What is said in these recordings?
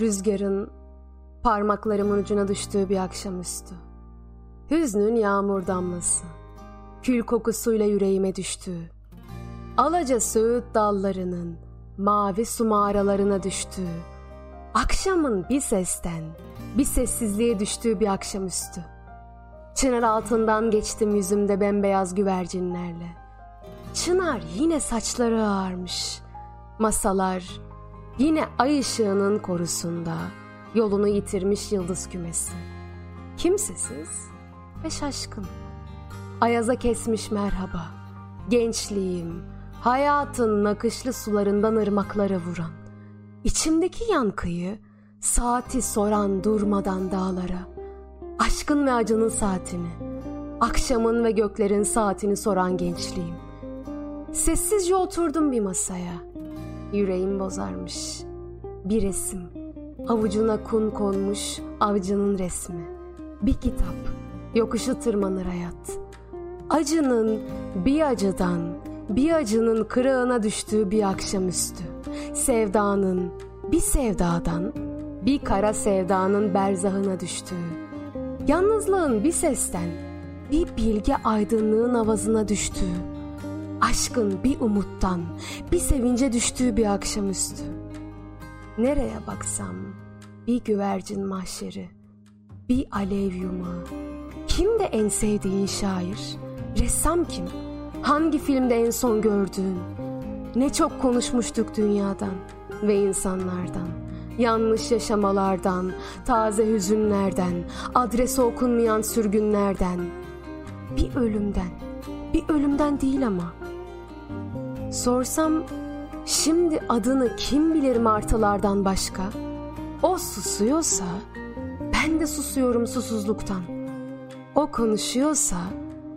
Rüzgarın parmaklarımın ucuna düştüğü bir akşamüstü. Hüznün yağmur damlası. Kül kokusuyla yüreğime düştüğü. Alaca söğüt dallarının mavi su mağaralarına düştüğü. Akşamın bir sesten, bir sessizliğe düştüğü bir akşamüstü. Çınar altından geçtim yüzümde bembeyaz güvercinlerle. Çınar yine saçları ağarmış. Masalar, Yine ay ışığının korusunda yolunu yitirmiş yıldız kümesi. Kimsesiz ve şaşkın. Ayaza kesmiş merhaba. Gençliğim, hayatın nakışlı sularından ırmaklara vuran. İçimdeki yankıyı, saati soran durmadan dağlara. Aşkın ve acının saatini, akşamın ve göklerin saatini soran gençliğim. Sessizce oturdum bir masaya yüreğim bozarmış. Bir resim, avucuna kun konmuş avcının resmi. Bir kitap, yokuşu tırmanır hayat. Acının bir acıdan, bir acının kırığına düştüğü bir akşamüstü. Sevdanın bir sevdadan, bir kara sevdanın berzahına düştüğü. Yalnızlığın bir sesten, bir bilge aydınlığın avazına düştüğü aşkın bir umuttan, bir sevince düştüğü bir akşamüstü. Nereye baksam bir güvercin mahşeri, bir alev yumağı. Kim de en sevdiğin şair? Ressam kim? Hangi filmde en son gördüğün? Ne çok konuşmuştuk dünyadan ve insanlardan. Yanlış yaşamalardan, taze hüzünlerden, adresi okunmayan sürgünlerden. Bir ölümden, bir ölümden değil ama Sorsam şimdi adını kim bilir martılardan başka? O susuyorsa ben de susuyorum susuzluktan. O konuşuyorsa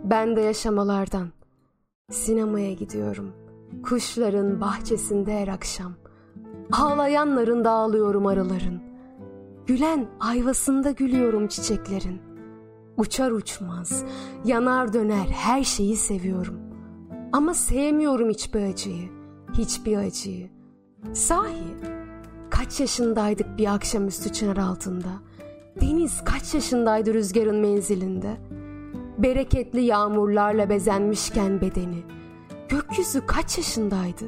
ben de yaşamalardan. Sinemaya gidiyorum. Kuşların bahçesinde her akşam. Ağlayanların da ağlıyorum arıların. Gülen ayvasında gülüyorum çiçeklerin. Uçar uçmaz, yanar döner her şeyi seviyorum.'' Ama sevmiyorum hiçbir acıyı, hiçbir acıyı. Sahi, kaç yaşındaydık bir akşamüstü çınar altında? Deniz kaç yaşındaydı rüzgarın menzilinde? Bereketli yağmurlarla bezenmişken bedeni. Gökyüzü kaç yaşındaydı?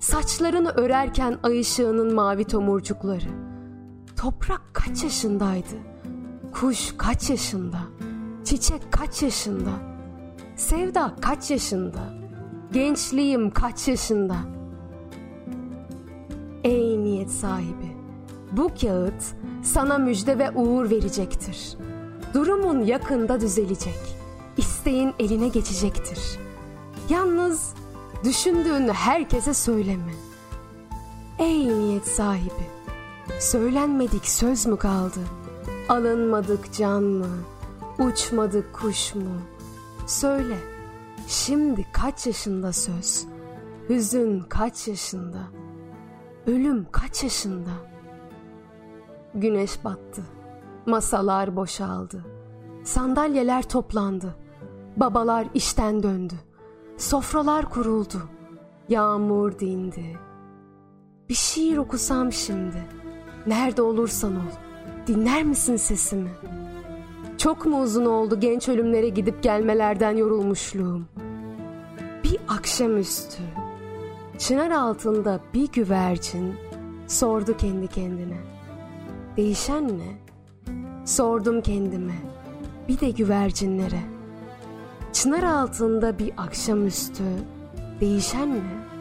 Saçlarını örerken ay ışığının mavi tomurcukları. Toprak kaç yaşındaydı? Kuş kaç yaşında? Çiçek kaç yaşında?'' Sevda kaç yaşında? Gençliğim kaç yaşında? Ey niyet sahibi, bu kağıt sana müjde ve uğur verecektir. Durumun yakında düzelecek. İsteğin eline geçecektir. Yalnız düşündüğünü herkese söyleme. Ey niyet sahibi, söylenmedik söz mü kaldı? Alınmadık can mı? Uçmadık kuş mu? Söyle, şimdi kaç yaşında söz? Hüzün kaç yaşında? Ölüm kaç yaşında? Güneş battı. Masalar boşaldı. Sandalyeler toplandı. Babalar işten döndü. Sofralar kuruldu. Yağmur dindi. Bir şiir okusam şimdi. Nerede olursan ol. Dinler misin sesimi?'' Çok mu uzun oldu genç ölümlere gidip gelmelerden yorulmuşluğum? Bir akşamüstü çınar altında bir güvercin sordu kendi kendine. Değişen ne? Sordum kendime. Bir de güvercinlere. Çınar altında bir akşamüstü değişen ne?